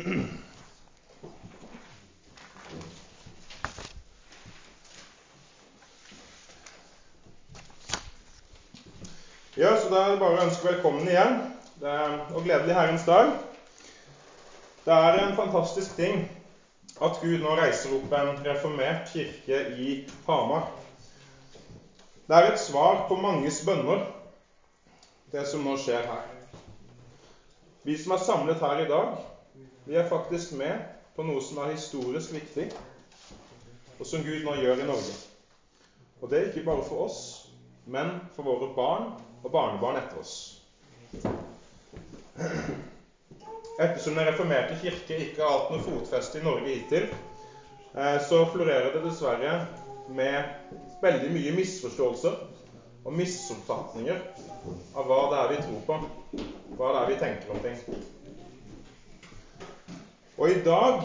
Ja, så Da er det bare å ønske velkommen igjen. Det er, og gledelig Herrens dag. Det er en fantastisk ting at Gud nå reiser opp en reformert kirke i Hamar. Det er et svar på manges bønner, det som nå skjer her. Vi som er samlet her i dag, vi er faktisk med på noe som er historisk viktig, og som Gud nå gjør i Norge. Og det er ikke bare for oss, men for våre barn og barnebarn etter oss. Ettersom Den reformerte kirke ikke har hatt noe fotfeste i Norge hittil, eh, så florerer det dessverre med veldig mye misforståelser og misoppfatninger av hva det er vi tror på, hva det er vi tenker om ting. Og i dag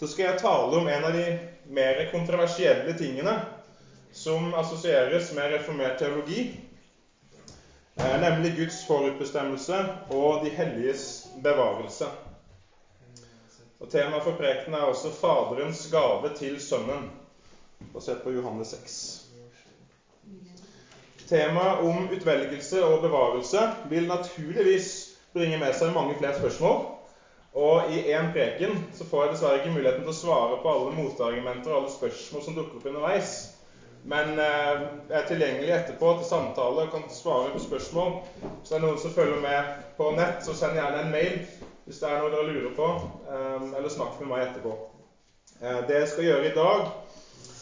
så skal jeg tale om en av de mer kontroversielle tingene som assosieres med reformert teologi, Eh, nemlig Guds forutbestemmelse og de helliges bevarelse. Og Temaet for prekenen er også Faderens gave til Sønnen, basert på Johannes 6. Temaet om utvelgelse og bevarelse vil naturligvis bringe med seg mange flere spørsmål. Og i én preken så får jeg dessverre ikke muligheten til å svare på alle motargumenter og alle spørsmål som dukker opp underveis. Men eh, jeg er tilgjengelig etterpå til samtale og kan svare på spørsmål. Hvis det er noen som følger med på nett, så send gjerne en mail hvis det er noe dere lurer på, eh, eller snakk med meg etterpå. Eh, det jeg skal gjøre i dag,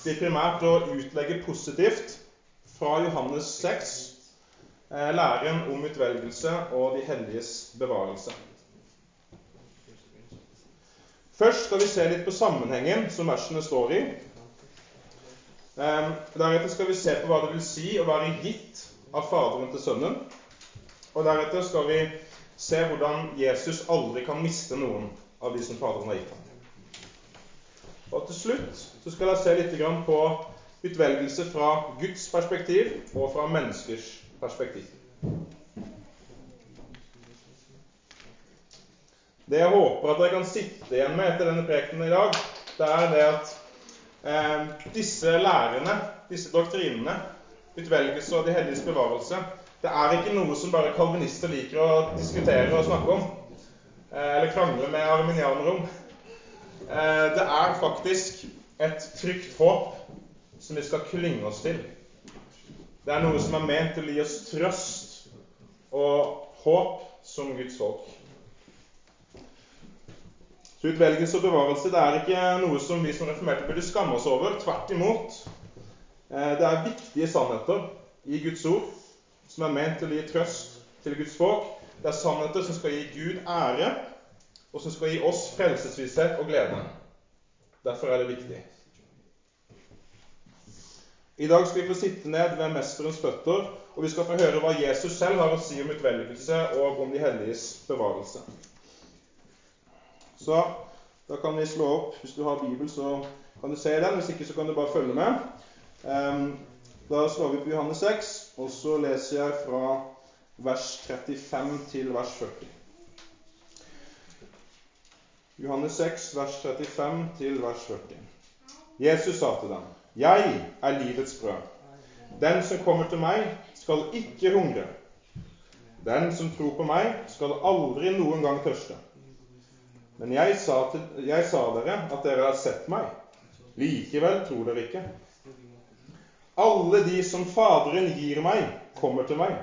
blir primært å utlegge positivt fra Johannes 6 læren om utvelgelse og de helliges bevarelse. Først skal vi se litt på sammenhengen som versene står i. Ehm, deretter skal vi se på hva det vil si å være gitt av Faderen til Sønnen. Og deretter skal vi se hvordan Jesus aldri kan miste noen av de som Faderen har gitt ham. Og til slutt så skal jeg se litt på utvelgelse fra Guds perspektiv og fra menneskers perspektiv. Det jeg håper at dere kan sitte igjen med etter denne prekenen i dag, det er det at eh, disse lærerne, disse doktrinene, utvelgelse og de helliges bevarelse, det er ikke noe som bare kalvinister liker å diskutere og snakke om. Eh, eller krangle med arminianere om. Eh, det er faktisk et trygt håp som vi skal klynge oss til. Det er noe som er ment til å gi oss trøst og håp som Guds folk. Så utvelgelse og bevarelse det er ikke noe som vi som reformerte burde skamme oss over. Tvert imot. Eh, det er viktige sannheter i Guds ord som er ment til å gi trøst til Guds folk. Det er sannheter som skal gi Gud ære, og som skal gi oss frelsesvisshet og glede. Derfor er det viktig. I dag skal vi få sitte ned ved Mesterens føtter, og vi skal få høre hva Jesus selv har å si om utvelgelse og om de helliges bevarelse. Så da kan vi slå opp Hvis du har Bibel, så kan du se den. Hvis ikke, så kan du bare følge med. Um, da slår vi på Johannes 6, og så leser jeg fra vers 35 til vers 40. Johannes 6, vers 35 til vers 40. Jesus sa til dem, 'Jeg er livets brød. Den som kommer til meg, skal ikke hungre.' 'Den som tror på meg, skal aldri noen gang tørste.' Men jeg sa, til, jeg sa dere at dere har sett meg. Likevel tror dere ikke. Alle de som Faderen gir meg, kommer til meg.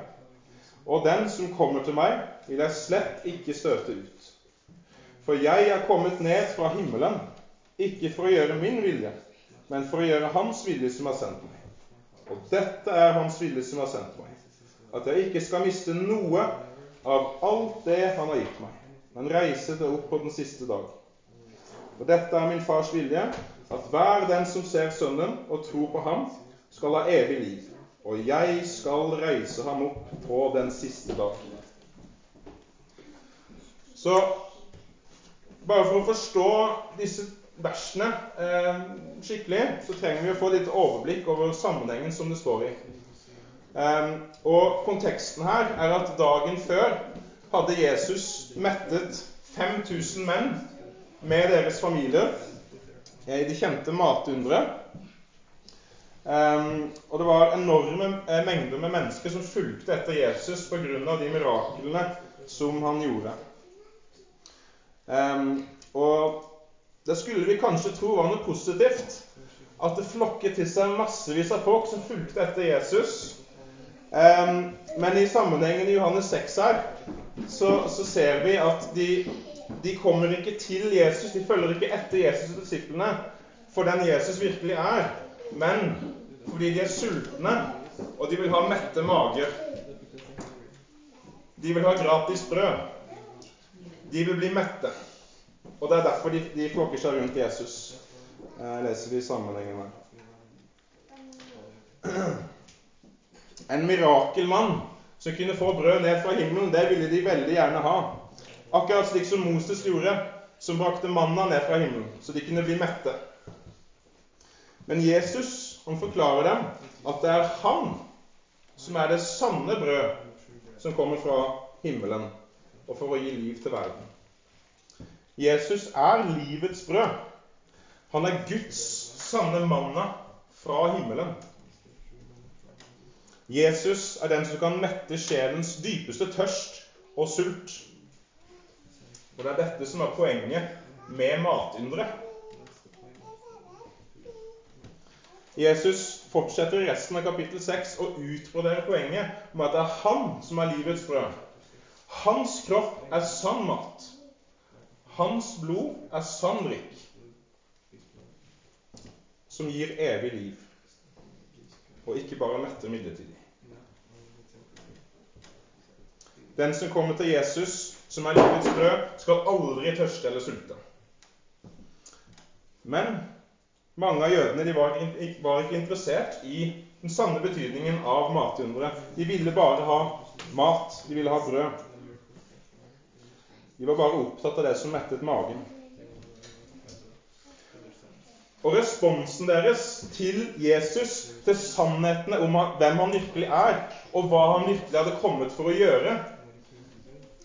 Og den som kommer til meg, vil jeg slett ikke støte ut. For jeg er kommet ned fra himmelen, ikke for å gjøre min vilje, men for å gjøre Hans vilje som har sendt meg. Og dette er Hans vilje som har sendt meg, at jeg ikke skal miste noe av alt det Han har gitt meg men reise det opp på den siste dag. Og dette er min fars vilje, at hver den som ser Sønnen og tror på ham, skal ha evig liv. Og jeg skal reise ham opp på den siste dag. Så bare for å forstå disse versene eh, skikkelig, så trenger vi å få litt overblikk over sammenhengen som det står i. Eh, og konteksten her er at dagen før hadde Jesus mettet 5000 menn med deres familier i de kjente matunderet. Um, og det var enorme eh, mengder med mennesker som fulgte etter Jesus pga. de miraklene som han gjorde. Um, og det skulle vi kanskje tro var noe positivt. At det flokket til seg massevis av folk som fulgte etter Jesus. Um, men i sammenhengen i Johannes 6 her, så, så ser vi at de, de, kommer ikke til Jesus. De følger ikke etter Jesus og disiplene for den Jesus virkelig er men fordi de er sultne, og de vil ha mette mager. De vil ha gratis brød. De vil bli mette. Og det er derfor de, de flokker seg rundt Jesus. Jeg leser vi sammenhengen her. En mirakelmann som kunne få brød ned fra himmelen, det ville de veldig gjerne ha. Akkurat slik som Moses gjorde, som brakte manna ned fra himmelen, så de kunne bli mette. Men Jesus han forklarer dem at det er han som er det sanne brød som kommer fra himmelen, og for å gi liv til verden. Jesus er livets brød. Han er Guds sanne manna fra himmelen. Jesus er den som kan mette sjelens dypeste tørst og sult. Og det er dette som er poenget med matynderet. Jesus fortsetter i resten av kapittel 6 å utbrodere poenget om at det er han som er livets brød. Hans kropp er sann mat. Hans blod er sann drikk, som gir evig liv, og ikke bare metter midlertidig. Den som kommer til Jesus, som er livets brød, skal aldri tørste eller sulte. Men mange av jødene var, var, ikke interessert i den sanne betydningen av matunderet. De ville bare ha mat. De ville ha brød. De var bare opptatt av det som mettet magen. Og responsen deres til Jesus, til sannhetene om hvem han virkelig er, og hva han virkelig hadde kommet for å gjøre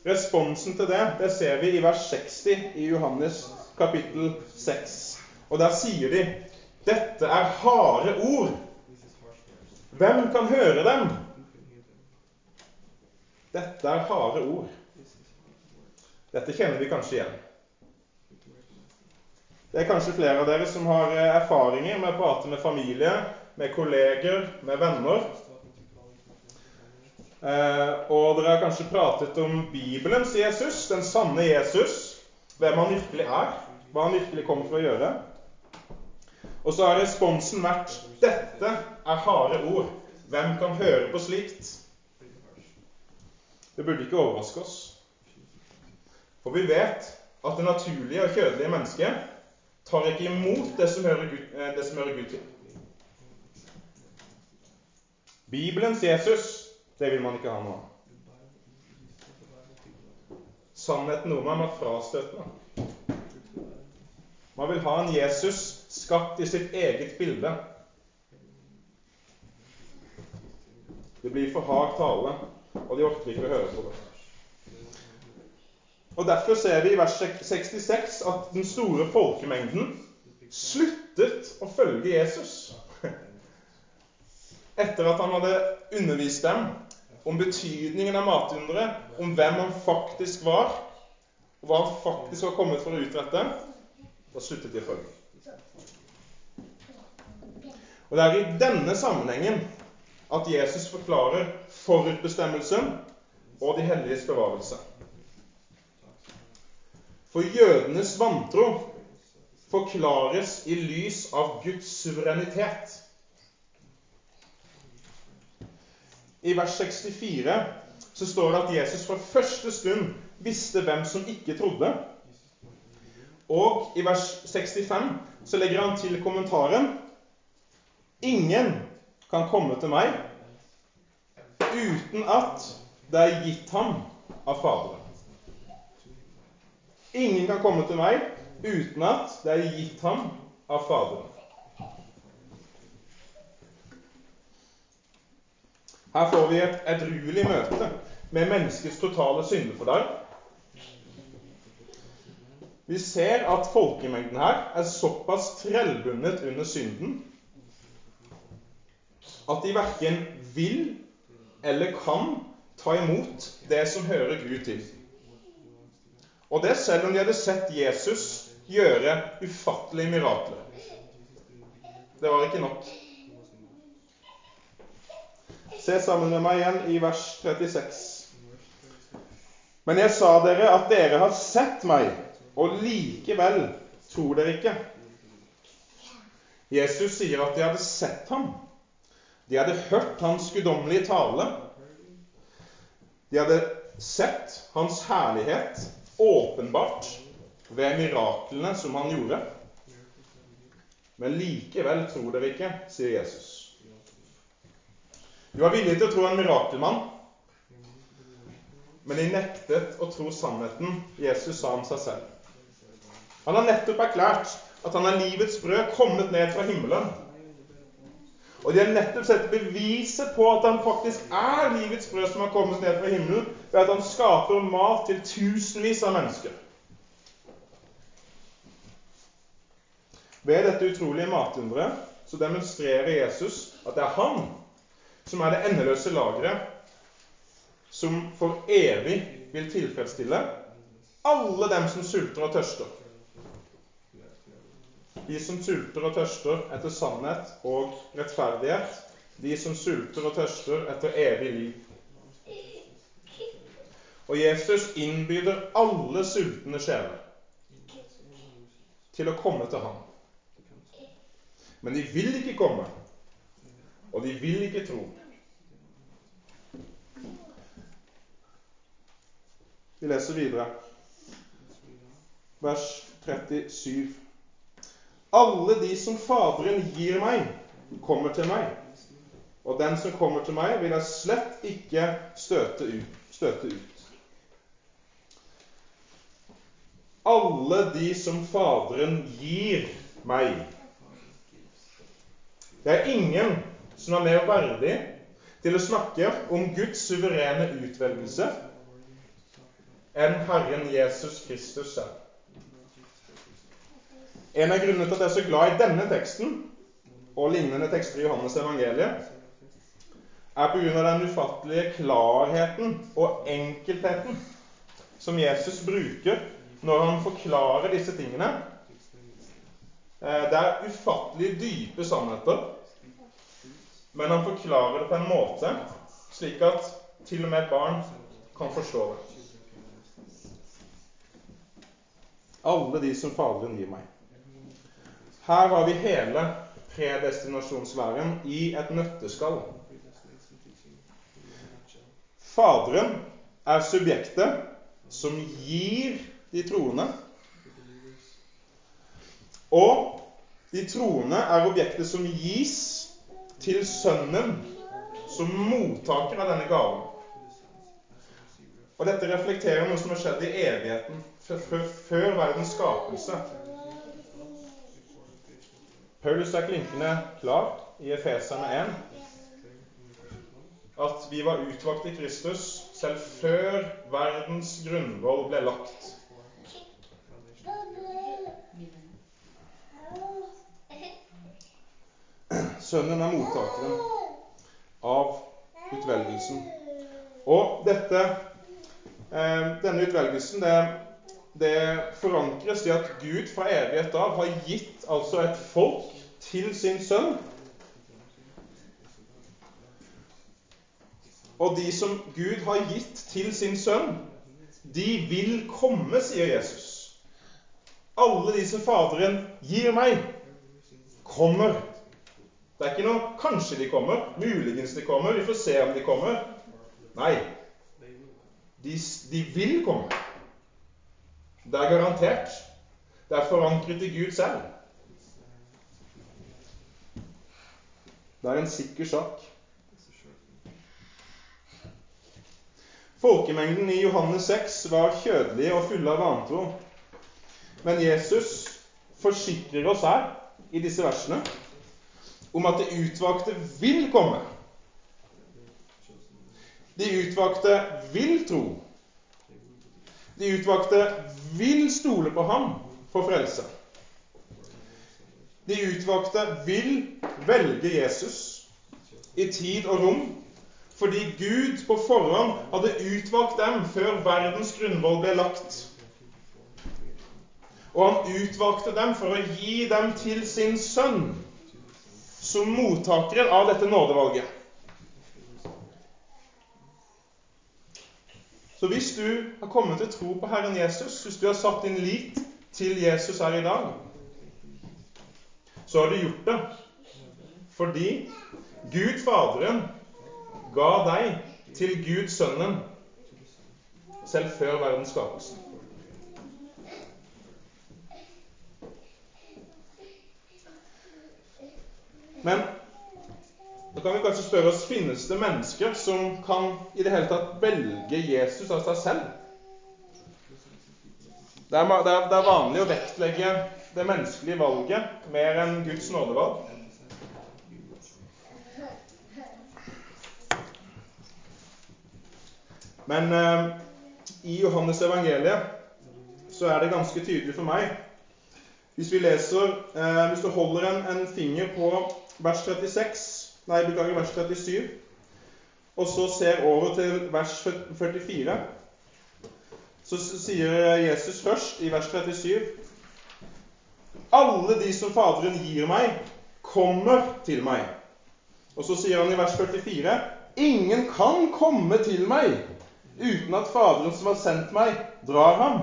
Responsen til det det ser vi i vers 60 i Johannes kapittel 6. Og der sier de dette er harde ord. Hvem kan høre dem? Dette er harde ord. Dette kjenner vi kanskje igjen. Det er kanskje flere av dere som har eh, erfaringer med å prate med familie, med kolleger, med venner. Eh, og dere har kanskje pratet om Bibelens Jesus, den sanne Jesus, hvem han virkelig er, hva han virkelig kommer for å gjøre. Og så har responsen vært 'Dette er harde ord. Hvem kan høre på slikt?' Det burde ikke overraske oss. For vi vet at det naturlige og kjødelige mennesket tar ikke imot det som hører Gud, eh, det som hører Gud til. Bibelens Jesus, det vil man ikke ha noe av. Sannheten om ham er frastøtende. Man vil ha en Jesus skapt i sitt eget bilde. Det blir for hard tale, og de orker ikke å høre på det. Og Derfor ser vi i vers 66 at den store folkemengden sluttet å følge Jesus. Etter at han hadde undervist dem om betydningen av matunderet, om hvem han faktisk var, og hva han faktisk var kommet for å utrette, da sluttet de å følge. Og Det er i denne sammenhengen at Jesus forklarer forutbestemmelsen og de helliges bevarelse. For jødenes vantro forklares i lys av Guds suverenitet. I vers 64 så står det at Jesus fra første stund visste hvem som ikke trodde. Og i vers 65 så legger han til kommentaren Ingen kan komme til meg uten at det er gitt ham av Faderen. Ingen kan komme til meg uten at det er gitt ham av Faderen. Her får vi et edruelig møte med menneskets totale syndeforderv. Vi ser at folkemengden her er såpass trellbundet under synden at de verken vil eller kan ta imot det som hører Gud til. Og det selv om de hadde sett Jesus gjøre ufattelige mirakler. Det var ikke nok. Se sammen med meg igjen i vers 36. Men jeg sa dere at dere har sett meg, og likevel tror dere ikke. Jesus sier at de hadde sett ham. De hadde hørt hans guddommelige tale. De hadde sett hans herlighet åpenbart ved miraklene som han gjorde. Men likevel tror dere ikke, sier Jesus. Du var villig til å tro en mirakelmann, men de nektet å tro sannheten Jesus sa om seg selv. Han har nettopp erklært at han er livets brød kommet ned fra himmelen. Og de har nettopp sett beviset på at han faktisk er livets brød som har kommet ned fra himmelen, ved at han skaper mat til tusenvis av mennesker. Ved dette utrolige matunderet så demonstrerer Jesus at det er han som er det endeløse lageret som for evig vil tilfredsstille alle dem som sulter og tørster. De som sulter og tørster etter sannhet og rettferdighet. De som sulter og tørster etter evig liv. Og Jesus innbyder alle sultne sjeler til å komme til ham. Men de vil ikke komme, og de vil ikke tro. Vi leser videre. Vers 37. Alle de som Faderen gir meg, kommer til meg. Og den som kommer til meg, vil jeg slett ikke støte ut. Støte ut. Alle de som Faderen gir meg. Det er ingen som er mer verdig til å snakke om Guds suverene utvelgelse enn Herren Jesus Kristus selv. En av grunnene til at jeg er så glad i denne teksten og lignende tekster i Johannes evangeliet, er pga. den ufattelige klarheten og enkeltheten som Jesus bruker når han forklarer disse tingene. Eh, det er ufattelig dype sannheter, men han forklarer det på en måte slik at til og med et barn kan forstå det. Alle de som Faderen gir meg. Her har vi hele predestinasjonslæren i et nøtteskall. Faderen er subjektet som gir de troende. Og de troende er objektet som gis til Sønnen som mottaker av denne gaven. Og dette reflekterer noe som har skjedd i evigheten, før verdens skapelse. Paulus er klinkende klar i Efeserne 1 at vi var utvalgt i Kristus selv før verdens grunnvoll ble lagt. Sønnen er mottakeren av utvelgelsen. Og dette, eh, denne utvelgelsen det det forankres i at Gud fra evighet av har gitt altså et folk til sin sønn. Og de som Gud har gitt til sin sønn, de vil komme, sier Jesus. Alle de som Faderen gir meg, kommer. Det er ikke noe 'kanskje de kommer', 'muligens de kommer', 'vi får se om de kommer'. Nei, de, de vil komme. Det er garantert. Det er forankret i Gud selv. Det er en sikker sak. Folkemengden i Johannes 6 var kjødelige og fulle av vantro. Men Jesus forsikrer oss her i disse versene om at de utvalgte vil komme. De utvalgte vil tro. De utvalgte vil stole på ham for frelse. De utvalgte vil velge Jesus i tid og rom fordi Gud på forhånd hadde utvalgt dem før verdens grunnvoll ble lagt. Og han utvalgte dem for å gi dem til sin sønn som mottakeren av dette nådevalget. Så hvis du har kommet til tro på Herren Jesus, hvis du har satt din lit til Jesus her i dag, så har du gjort det fordi Gud Faderen ga deg til Gud Sønnen selv før verdens skapelse. Men da kan vi kanskje spørre oss finnes det mennesker som kan i det hele tatt velge Jesus av seg selv. Det er, det er, det er vanlig å vektlegge det menneskelige valget mer enn Guds nådevalg. Men eh, i Johannes evangeliet så er det ganske tydelig for meg Hvis vi leser eh, Hvis du holder en, en finger på vers 36 Nei, beklager, vers 37. Og så ser over til vers 44. Så sier Jesus først i vers 37 Alle de som Faderen gir meg, kommer til meg. Og så sier han i vers 44 Ingen kan komme til meg uten at Faderen som har sendt meg, drar ham.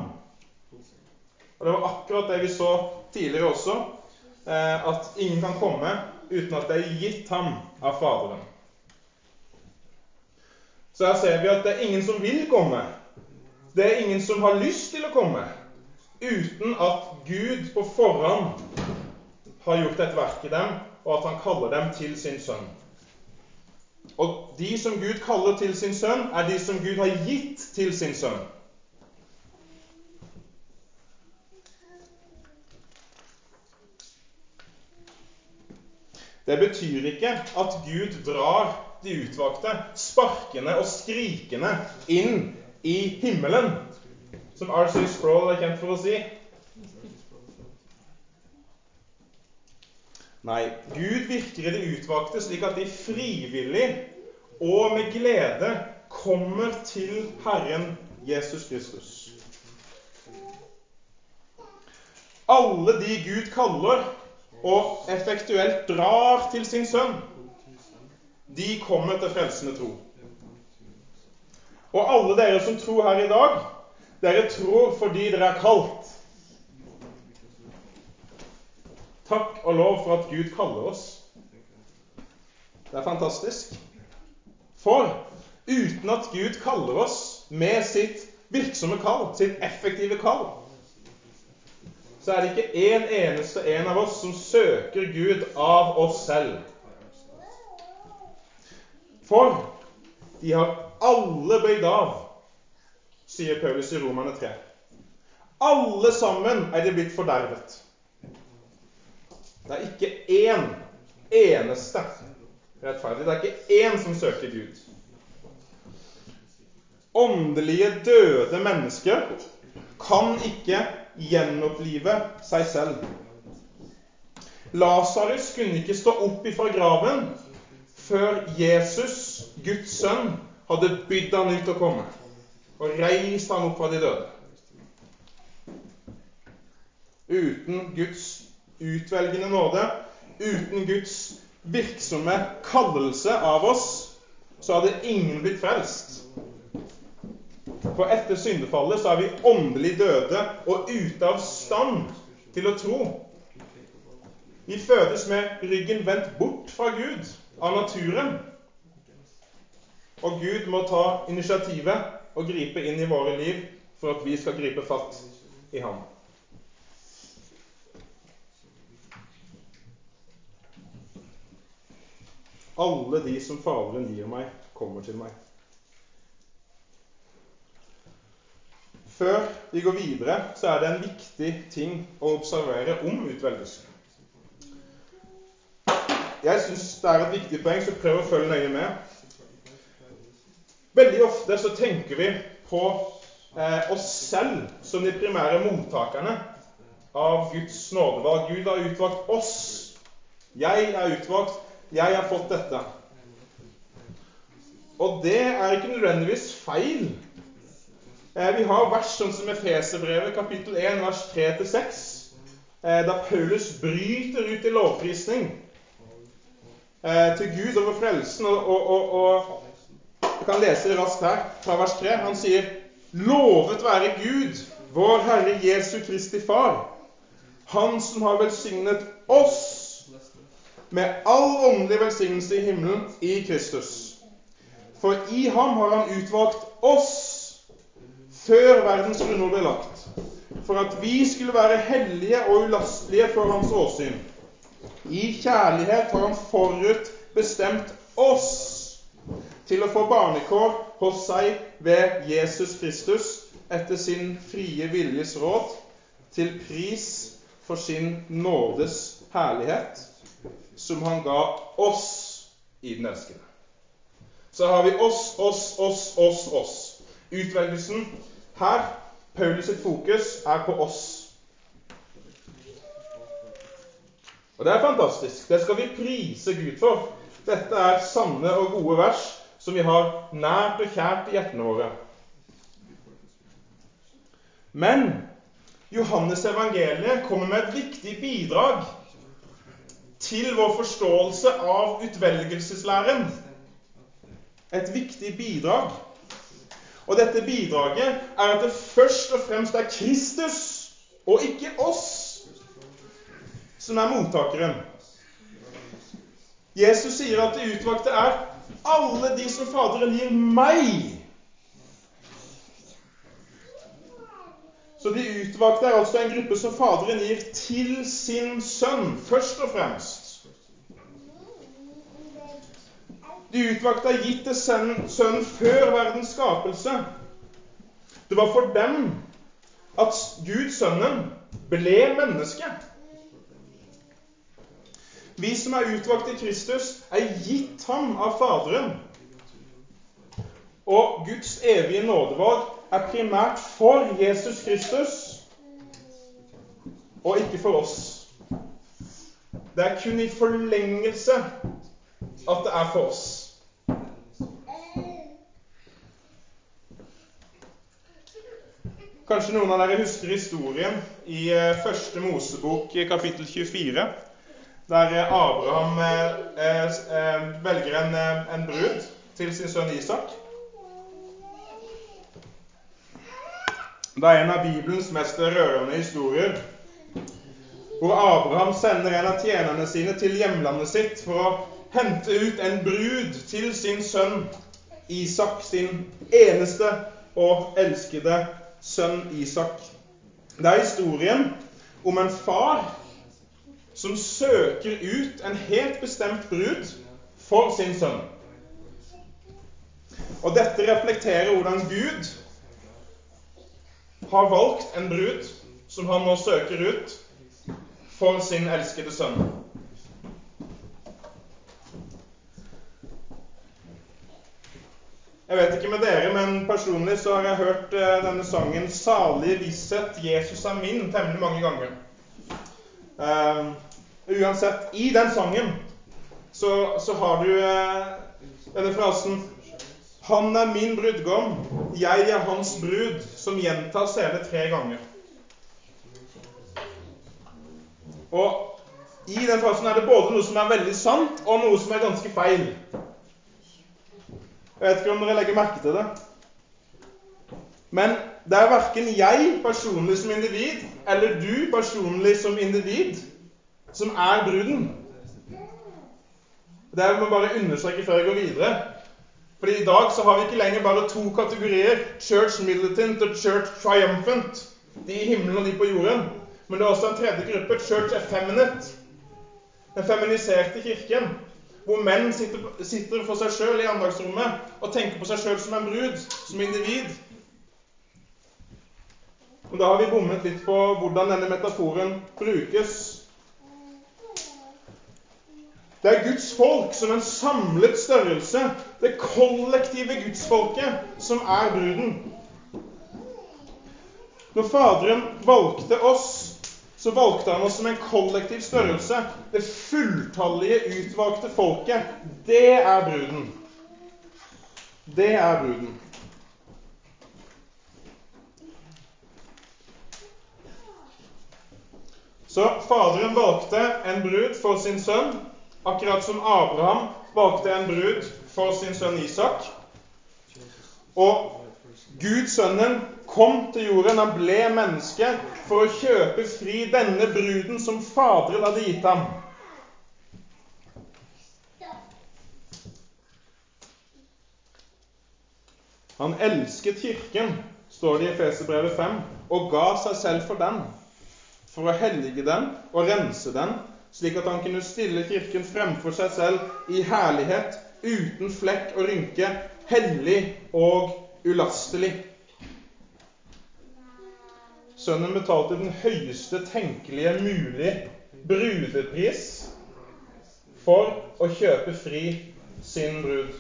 Og Det var akkurat det vi så tidligere også, eh, at ingen kan komme uten at det er gitt ham av Faderen. Så her ser vi at det er ingen som vil komme. Det er ingen som har lyst til å komme uten at Gud på forhånd har gjort et verk i dem, og at han kaller dem til sin sønn. Og de som Gud kaller til sin sønn, er de som Gud har gitt til sin sønn. Det betyr ikke at Gud drar de utvalgte sparkende og skrikende inn i himmelen, som R.C. Sproul er kjent for å si. Nei, Gud virker i de utvalgte slik at de frivillig og med glede kommer til Herren Jesus Kristus. Alle de Gud kaller, og effektuelt drar til sin sønn, de kommer til frelsende tro. Og alle dere som tror her i dag, dere tror fordi dere er kalt. Takk og lov for at Gud kaller oss. Det er fantastisk. For uten at Gud kaller oss med sitt virksomme kall, sitt effektive kall, så er det ikke en eneste en av oss som søker Gud av oss selv. For de har alle bøyd av, sier Paulus i Romane 3. Alle sammen er de blitt fordervet. Det er ikke én eneste rettferdig. Det er ikke én som søker Gud. Åndelige, døde mennesker kan ikke gjenopplive seg selv. Lasarus kunne ikke stå opp ifra graven før Jesus, Guds sønn, hadde bydd han ut å komme og reist han opp fra de døde. Uten Guds utvelgende nåde, uten Guds virksomme kallelse av oss, så hadde ingen blitt frelst. For etter syndefallet så er vi åndelig døde og ute av stand til å tro. Vi fødes med ryggen vendt bort fra Gud av naturen. Og Gud må ta initiativet og gripe inn i våre liv for at vi skal gripe fatt i ham. Alle de som Faderen gir meg, kommer til meg. Før vi går videre, så er det en viktig ting å observere om utvelgelsen. Jeg syns det er et viktig poeng, så prøv å følge nøye med. Veldig ofte så tenker vi på eh, oss selv som de primære mottakerne av Guds nådevalg. Gud har utvalgt oss. Jeg er utvalgt. Jeg har fått dette. Og det er ikke nødvendigvis feil. Eh, vi har vers sånn som Efeserbrevet, kapittel 1, vers 3-6, eh, da Paulus bryter ut i lovprisning eh, til Gud over frelsen. Og, og, og, Jeg kan lese det raskt her, fra vers 3. Han sier Lovet være Gud, vår Herre Jesu Kristi Far, Han som har velsignet oss med all åndelig velsignelse i himmelen i Kristus. For i ham har han utvalgt oss før verdens grunnhold ble lagt, for at vi skulle være hellige og ulastelige for hans åsyn. I kjærlighet har han forut bestemt oss til å få barnekår hos seg ved Jesus Kristus etter sin frie viljes råd, til pris for sin nådes herlighet, som han ga oss i den elskede så har vi oss, oss, oss, oss, oss. Utvelgelsen her, Paulus sitt fokus, er på oss. Og det er fantastisk. Det skal vi prise Gud for. Dette er sanne og gode vers som vi har nært og kjært i hjertene våre. Men Johannes evangeliet kommer med et viktig bidrag til vår forståelse av utvelgelseslæren et viktig bidrag. Og dette bidraget er at det først og fremst er Kristus og ikke oss som er mottakeren. Jesus sier at de utvalgte er alle de som Faderen gir meg. Så de utvalgte er altså en gruppe som Faderen gir til sin sønn, først og fremst. De utvalgte har gitt til sønnen før verdens skapelse. Det var for dem at Gud, Sønnen, ble menneske. Vi som er utvalgt i Kristus, er gitt ham av Faderen. Og Guds evige nådevalg er primært for Jesus Kristus og ikke for oss. Det er kun i forlengelse at det er for oss. Kanskje noen av dere husker historien i eh, første Mosebok kapittel 24, der eh, Abraham eh, velger en, en brud til sin sønn Isak. Det er en av Bibelens mest rørende historier, hvor Abraham sender en av tjenerne sine til hjemlandet sitt for å hente ut en brud til sin sønn Isak, sin eneste og elskede sønn Isak. Det er historien om en far som søker ut en helt bestemt brud for sin sønn. Og dette reflekterer hvordan Gud har valgt en brud som han nå søker ut for sin elskede sønn. Jeg vet ikke med dere, men personlig så har jeg hørt uh, denne sangen 'Salige visshet, Jesus er min' temmelig mange ganger. Uh, uansett, i den sangen så, så har du uh, denne frasen 'Han er min brudgom, jeg er hans brud', som gjentas hele tre ganger. Og i den frasen er det både noe som er veldig sant, og noe som er ganske feil. Jeg vet ikke om dere legger merke til det. Men det er verken jeg personlig som individ eller du personlig som individ som er bruden. Det må bare understreke før jeg går videre. Fordi i dag så har vi ikke lenger bare to kategorier. Church militant og church triumphant. De i himmelen og de på jorden. Men det er også en tredje gruppe, church effeminate. Den feminiserte kirken hvor menn sitter, sitter for seg sjøl i andagsrommet og tenker på seg sjøl som en brud, som individ. Og Da har vi bommet litt på hvordan denne metaforen brukes. Det er Guds folk som en samlet størrelse, det kollektive gudsfolket, som er bruden. Når Faderen valgte oss, så valgte han oss som en kollektiv størrelse. Det fulltallige, utvalgte folket. Det er bruden. Det er bruden. Så Faderen valgte en brud for sin sønn, akkurat som Abraham valgte en brud for sin sønn Isak. Og Gud, sønnen, kom til jorden, han ble menneske for å kjøpe fri denne bruden som Faderen hadde gitt ham. Han elsket Kirken, står det i Efeserbrevet 5, og ga seg selv for den for å hellige den og rense den, slik at han kunne stille Kirken fremfor seg selv i herlighet, uten flekk og rynke, hellig og ulastelig. Sønnen betalte den høyeste tenkelige mulig brudepris for å kjøpe fri sin brud.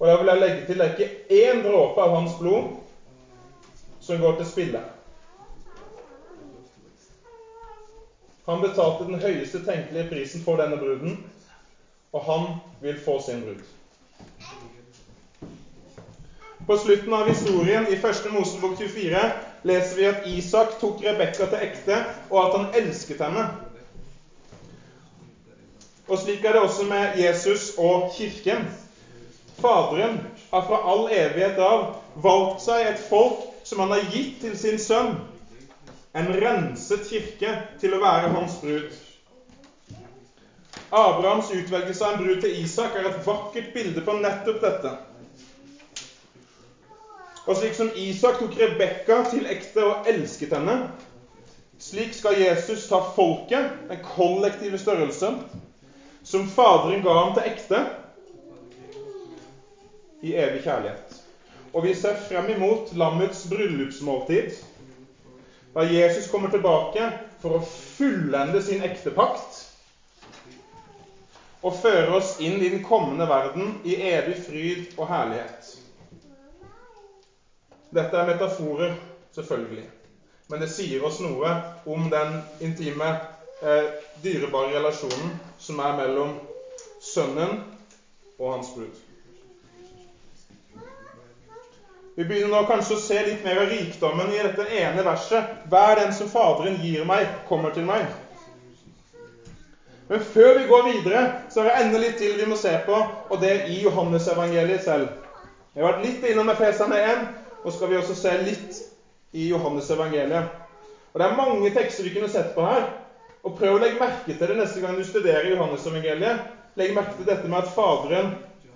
Og da vil jeg legge til det er ikke én dråpe av hans blod som går til spille. Han betalte den høyeste tenkelige prisen for denne bruden, og han vil få sin brud. På slutten av historien i 1. Mosebok 24 leser vi at Isak tok Rebekka til ekte, og at han elsket henne. Og slik er det også med Jesus og Kirken. Faderen har fra all evighet av valgt seg et folk som han har gitt til sin sønn, en renset kirke til å være hans brud. Abrahams utvelgelse av en brud til Isak er et vakkert bilde på nettopp dette. Og slik som Isak tok Rebekka til ekte og elsket henne, slik skal Jesus ta folket, den kollektive størrelsen, som Faderen ga ham til ekte, i evig kjærlighet. Og vi ser frem imot lammets bryllupsmåltid da Jesus kommer tilbake for å fullende sin ekte pakt og føre oss inn i den kommende verden i evig fryd og herlighet. Dette er metaforer, selvfølgelig, men det sier oss noe om den intime, eh, dyrebare relasjonen som er mellom Sønnen og hans brud. Vi begynner nå kanskje å se litt mer av rikdommen i dette ene verset. Hver den som Faderen gir meg, kommer til meg. Men før vi går videre, så er det enda litt til vi må se på, og det er i Johannesevangeliet selv. Vi har vært litt innom Efesene 1, og skal vi også se litt i Johannes evangeliet. Og Det er mange tekster vi kunne sett på her. og Prøv å legge merke til det neste gang du studerer Johannes evangeliet. Legg merke til dette med at Faderen,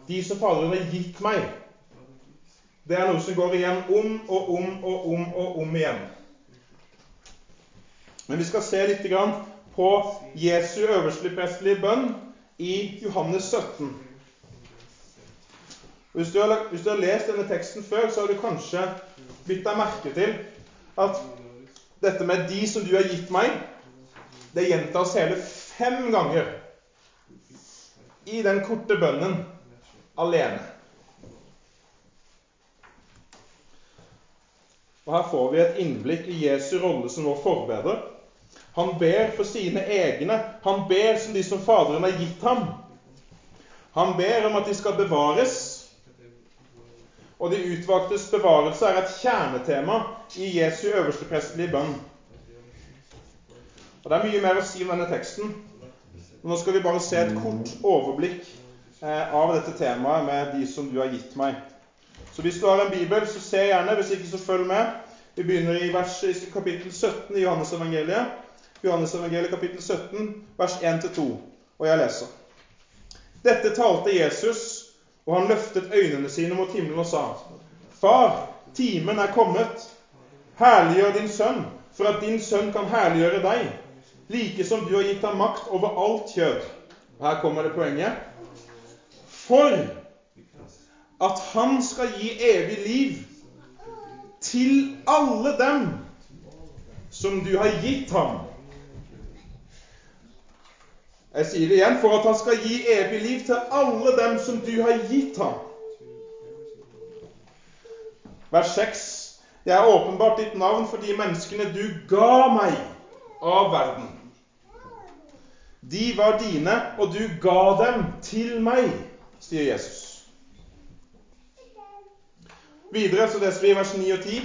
de som Faderen har gitt meg, det er noe som går igjen om og om og om og om igjen. Men vi skal se litt på Jesu øversteprestelige bønn i Johannes 17. Hvis du, har, hvis du, har, lest denne teksten før, så har du kanskje bitt deg merke til at dette med 'de som du har gitt meg', det gjentas hele fem ganger i den korte bønnen alene. Og Her får vi et innblikk i Jesu rolle som vår forbeder. Han ber for sine egne. Han ber som de som Faderen har gitt ham. Han ber om at de skal bevares. Og de utvalgtes bevarelse er et kjernetema i Jesu øversteprestelige bønn. Og Det er mye mer å si om denne teksten. Men nå skal vi bare se et kort overblikk eh, av dette temaet med de som du har gitt meg. Så hvis du har en bibel, så se gjerne. Hvis ikke, så følg med. Vi begynner i vers, i kapittel 17 i Johannes-evangeliet. Johannes-evangeliet kapittel 17, vers 1-2. Og jeg leser. Dette talte Jesus, og han løftet øynene sine mot himmelen og sa:" Far, timen er kommet. Herliggjør din sønn, for at din sønn kan herliggjøre deg, like som du har gitt ham makt over alt kjød. Her kommer det poenget. For at han skal gi evig liv til alle dem som du har gitt ham. Jeg sier det igjen for at han skal gi evig liv til alle dem som du har gitt ham. Vers 6. Det er åpenbart ditt navn for de menneskene du ga meg av verden. De var dine, og du ga dem til meg, sier Jesus. Videre så leser vi vers 9 og 10.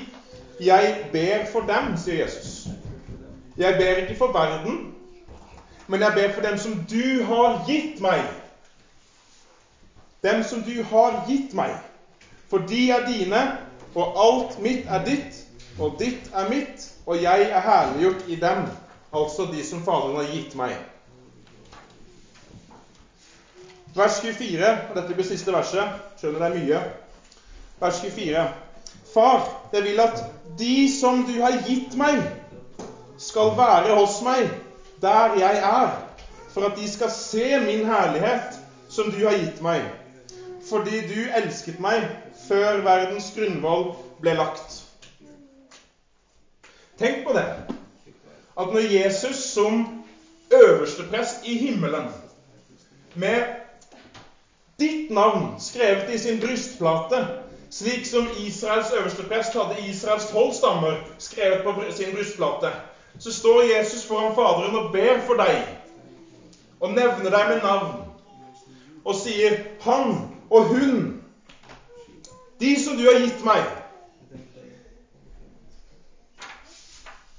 Jeg ber for dem, sier Jesus. Jeg ber ikke for verden, men jeg ber for dem som du har gitt meg. Dem som du har gitt meg. For de er dine, og alt mitt er ditt, og ditt er mitt, og jeg er herliggjort i dem, altså de som Faderen har gitt meg. Vers 24, og dette blir siste verset. Skjønner det er mye. Vers 24. Far, jeg vil at de som du har gitt meg, skal være hos meg der jeg er, for at de skal se min herlighet som du har gitt meg, fordi du elsket meg før verdens grunnvoll ble lagt. Tenk på det, at når Jesus som øversteprest i himmelen, med ditt navn skrevet i sin brystplate, slik som Israels øversteprest hadde Israels tolv stammer skrevet på sin brystplate, så står Jesus foran Faderen og ber for deg, og nevner deg med navn, og sier 'Han og hun', de som du har gitt meg.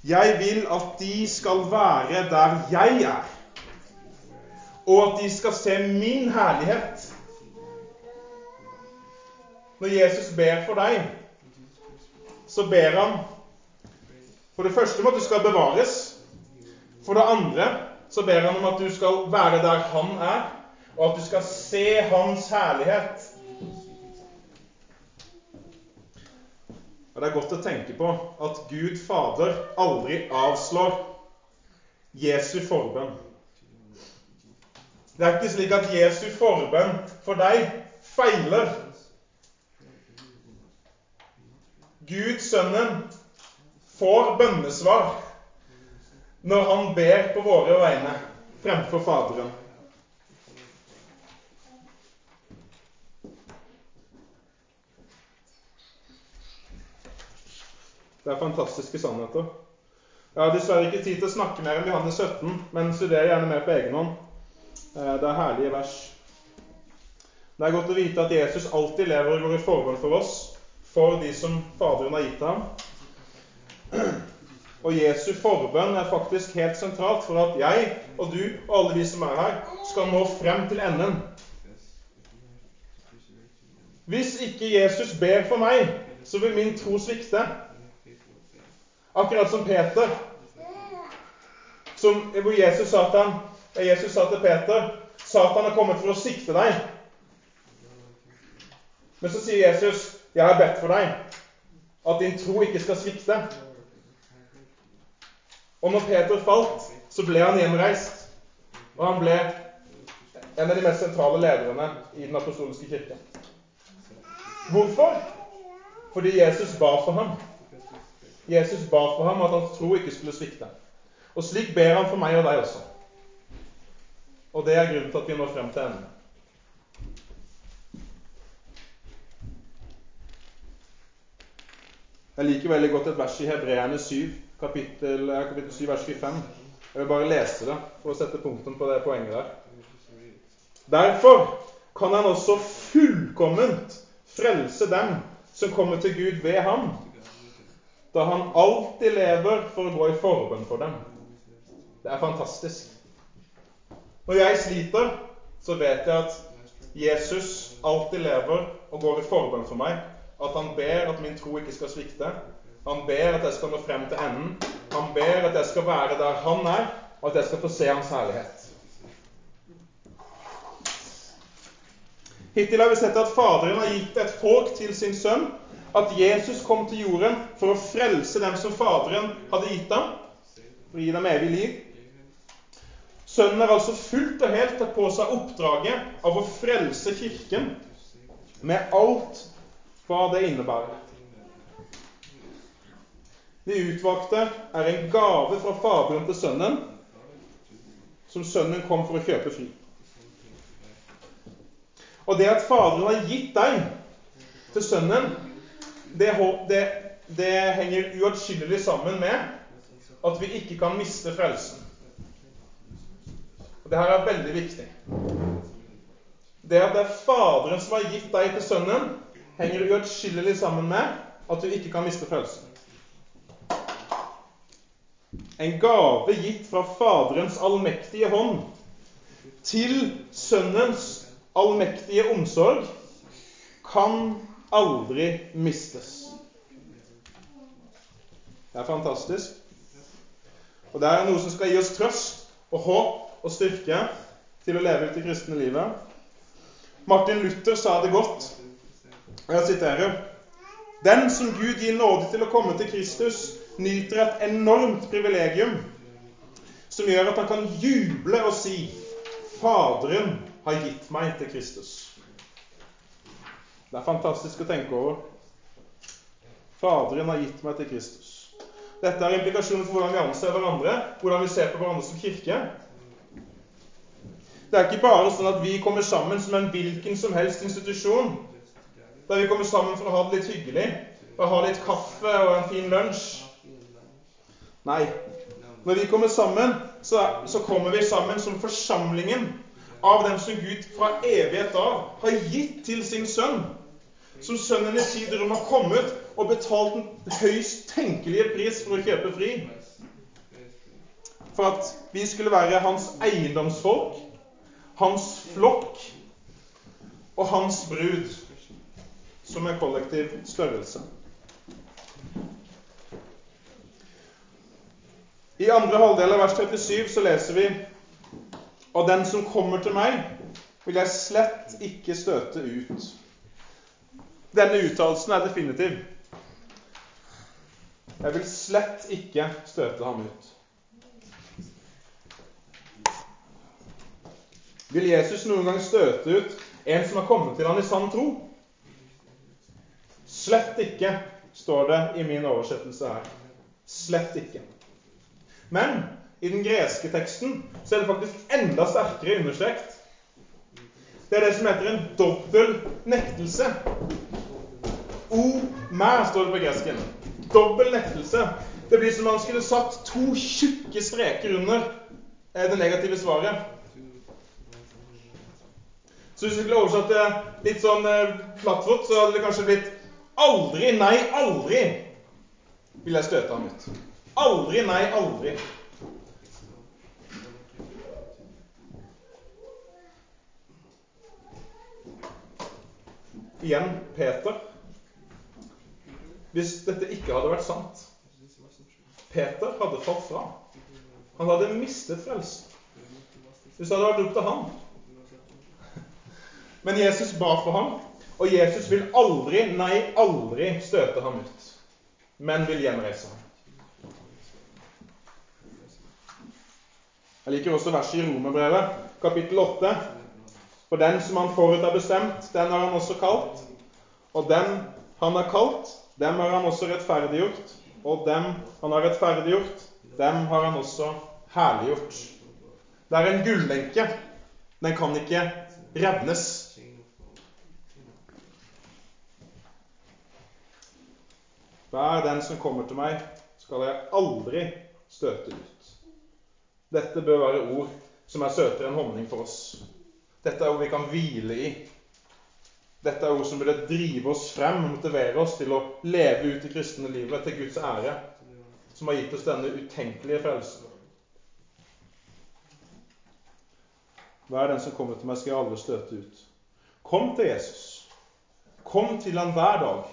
Jeg vil at de skal være der jeg er, og at de skal se min herlighet. Når Jesus ber for deg, så ber han for det første om at du skal bevares. For det andre så ber han om at du skal være der han er, og at du skal se hans herlighet. Og Det er godt å tenke på at Gud Fader aldri avslår Jesu forbønn. Det er ikke slik at Jesu forbønn for deg feiler. Gud, Sønnen, får bønnesvar når han ber på våre vegne fremfor Faderen. Det er fantastiske sannheter. Jeg har dessverre ikke tid til å snakke mer om Johannes 17, men studer gjerne mer på egen hånd. Eh, det er herlige vers. Det er godt å vite at Jesus alltid lever og går i forbønn for oss, for de som Faderen har gitt ham. Og Jesu forbønn er faktisk helt sentralt for at jeg og du og alle de som er her, skal nå frem til enden. Hvis ikke Jesus ber for meg, så vil min tro svikte. Akkurat som Peter, som, hvor Jesus sa, til ham, Jesus sa til Peter Satan har kommet for å sikte deg. Men så sier Jesus, 'Jeg har bedt for deg, at din tro ikke skal svikte.' Og når Peter falt, så ble han gjenreist. Og han ble en av de mest sentrale lederne i den apostoliske kirke. Hvorfor? Fordi Jesus ba for ham. Jesus ba for ham at hans tro ikke skulle svikte. Og slik ber han for meg og deg også. Og det er grunnen til at vi når frem til enden. Jeg liker veldig godt et vers i Hebreerne 7 kapittel, eh, kapittel 7, vers 25. Jeg vil bare lese det for å sette punktum på det poenget der. Derfor kan han også fullkomment frelse dem som kommer til Gud ved ham, da han alltid lever for å gå i forbønn for dem. Det er fantastisk. Når jeg sliter, så vet jeg at Jesus alltid lever og går i forbønn for meg. At han ber at min tro ikke skal svikte, han ber at jeg skal nå frem til enden. Han ber at jeg skal være der han er, og at jeg skal få se hans herlighet. Hittil har vi sett at Faderen har gitt et folk til sin sønn. At Jesus kom til jorden for å frelse dem som Faderen hadde gitt ham. For å gi dem evig liv. Sønnen har altså fullt og helt tatt på seg oppdraget av å frelse Kirken med alt hva det innebærer. De utvalgte er en gave fra Faderen til Sønnen, som Sønnen kom for å kjøpe fri. Og det at Faderen har gitt deg til Sønnen, det, det det henger uatskillelig sammen med at vi ikke kan miste frelsen. Og Det her er veldig viktig. Det at det er Faderen som har gitt deg til Sønnen, henger uatskillelig sammen med at du ikke kan miste frelsen. En gave gitt fra Faderens allmektige hånd til Sønnens allmektige omsorg kan aldri mistes. Det er fantastisk. Og det er noe som skal gi oss trøst og håp og styrke til å leve ut det kristne livet. Martin Luther sa det godt, og jeg siterer Den som Gud gir nåde til å komme til Kristus, nyter et enormt privilegium som gjør at han kan juble og si Faderen har gitt meg til Kristus. Det er fantastisk å tenke over. Faderen har gitt meg til Kristus. Dette er implikasjoner for hvordan vi anser hverandre, hvordan vi ser på hverandre som kirke. Det er ikke bare sånn at vi kommer sammen som en hvilken som helst institusjon, der vi kommer sammen for å ha det litt hyggelig, å ha litt kaffe og en fin lunsj. Nei. Når vi kommer sammen, så, så kommer vi sammen som forsamlingen av dem som Gud fra evighet av har gitt til sin sønn. Som sønnen i tid rom har kommet og betalt den høyst tenkelige pris for å kjøpe fri. For at vi skulle være hans eiendomsfolk, hans flokk og hans brud som en kollektiv størrelse. I andre halvdel av vers 37 så leser vi Og den som kommer til meg, vil jeg slett ikke støte ut. Denne uttalelsen er definitiv. Jeg vil slett ikke støte ham ut. Vil Jesus noen gang støte ut en som har kommet til ham i sann tro? Slett ikke, står det i min oversettelse her. Slett ikke. Men i den greske teksten så er det faktisk enda sterkere understrekt. Det er det som heter en dobbel nektelse. O mæ, står det på gresken dobbel nektelse. Det blir som om man skulle satt to tjukke streker under eh, det negative svaret. Så hvis vi skulle oversatt det litt sånn eh, plattfot, så hadde det kanskje blitt Aldri, nei, aldri vil jeg støte ham ut. Aldri, nei, aldri. Igjen Peter hvis dette ikke hadde vært sant. Peter hadde falt fra. Han hadde mistet frelsen. Hvis det hadde vært opp til han. Men Jesus ba for ham, og Jesus vil aldri, nei, aldri støte ham ut, men vil gjenreise ham. Jeg liker også verset i Romerbrevet, kapittel 8. For den som han forut har bestemt, den har han også kalt. Og den han har kalt, dem har han også rettferdiggjort, og dem han har rettferdiggjort, dem har han også herliggjort. Det er en gullenke. Den kan ikke revnes. Hver den som kommer til meg, skal jeg aldri støte ut. Dette bør være ord som er søtere enn honning for oss. Dette er ord vi kan hvile i dette er ord som burde drive oss frem og motivere oss til å leve ut det kristne livet til Guds ære, som har gitt oss denne utenkelige frelsen. Hva er den som kommer til meg, skal jeg aldri støte ut. Kom til Jesus. Kom til ham hver dag.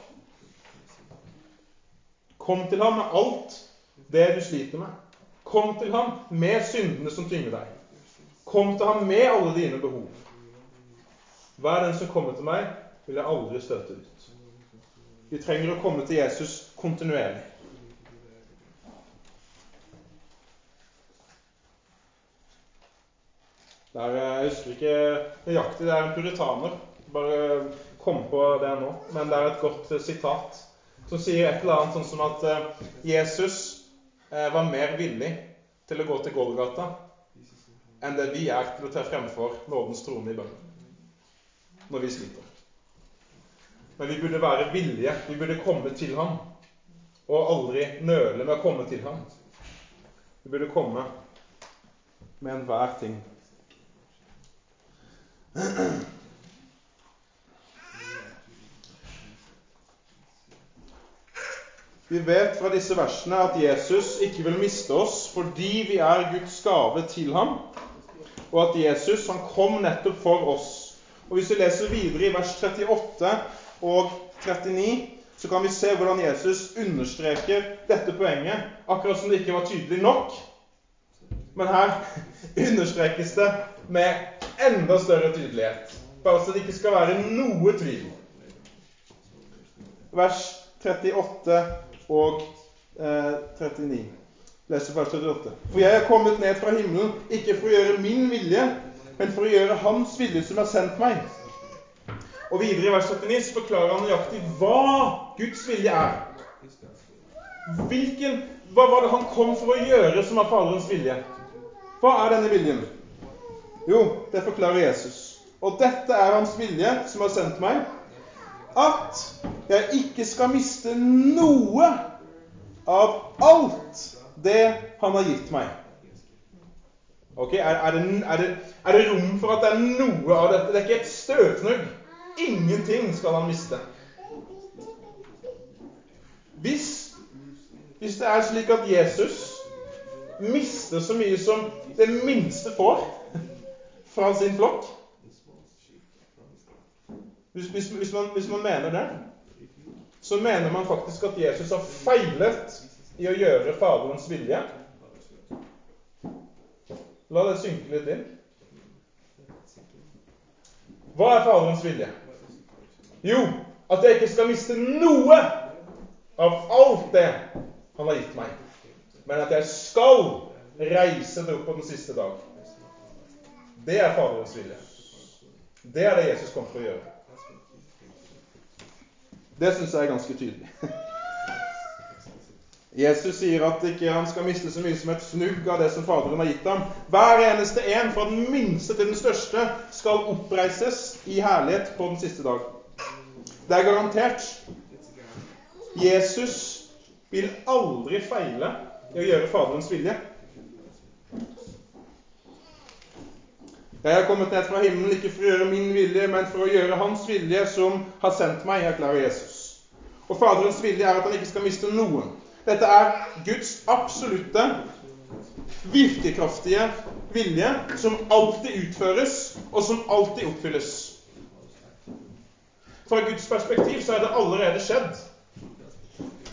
Kom til ham med alt det du sliter med. Kom til ham med syndene som tynger deg. Kom til ham med alle dine behov. Hver den som kommer til meg, vil jeg aldri støte ut. Vi trenger å komme til Jesus kontinuerlig. Der, jeg husker ikke nøyaktig. Det er en puritaner. Bare kom på det nå. Men det er et godt sitat som sier et eller annet sånn som at eh, Jesus eh, var mer villig til å gå til Golgata enn det vi er til å ta fremfor nådens trone i bønnen når vi sliter. Men vi burde være villige. Vi burde komme til ham. og aldri nøle med å komme til ham. Vi burde komme med enhver ting. Vi vet fra disse versene at Jesus ikke vil miste oss fordi vi er Guds gave til ham, og at Jesus han kom nettopp for oss. Og Hvis vi leser videre i vers 38 og 39, så kan vi se hvordan Jesus understreker dette poenget, akkurat som det ikke var tydelig nok. Men her understrekes det med enda større tydelighet, bare så det ikke skal være noe tvil. Vers 38 og eh, 39. Leser vers 38. For jeg er kommet ned fra himmelen, ikke for å gjøre min vilje, men for å gjøre Hans vilje som har sendt meg. Og videre i vers 39 så forklarer han nøyaktig hva Guds vilje er. Hvilken, hva var det han kom for å gjøre som var Faderens vilje? Hva er denne viljen? Jo, det forklarer Jesus. Og dette er hans vilje, som har sendt meg, at jeg ikke skal miste noe av alt det han har gitt meg. Ok, er, er, det, er, det, er, det, rom for at det er noe av dette? Det er ikke et støvfnugg. Ingenting skal han miste. Hvis, hvis det er slik at Jesus mister så mye som det minste får fra sin flokk hvis, hvis, hvis, man, hvis man mener det, så mener man faktisk at Jesus har feilet i å gjøre Faderens vilje. La det synke litt inn. Hva er Faderens vilje? Jo, at jeg ikke skal miste noe av alt det han har gitt meg, men at jeg skal reise det opp på den siste dag. Det er Faderens vilje. Det er det Jesus kommer til å gjøre. Det syns jeg er ganske tydelig. Jesus sier at ikke han skal miste så mye som et fnugg av det som Faderen har gitt ham. Hver eneste en, fra den minste til den største, skal oppreises i herlighet på den siste dag. Det er garantert. Jesus vil aldri feile i å gjøre Faderens vilje. Jeg har kommet ned fra himmelen ikke for å gjøre min vilje, men for å gjøre Hans vilje, som har sendt meg, erklærer Jesus. Og Faderens vilje er at han ikke skal miste noen. Dette er Guds absolutte, virkekraftige vilje, som alltid utføres, og som alltid oppfylles. Fra Guds perspektiv så er det allerede skjedd.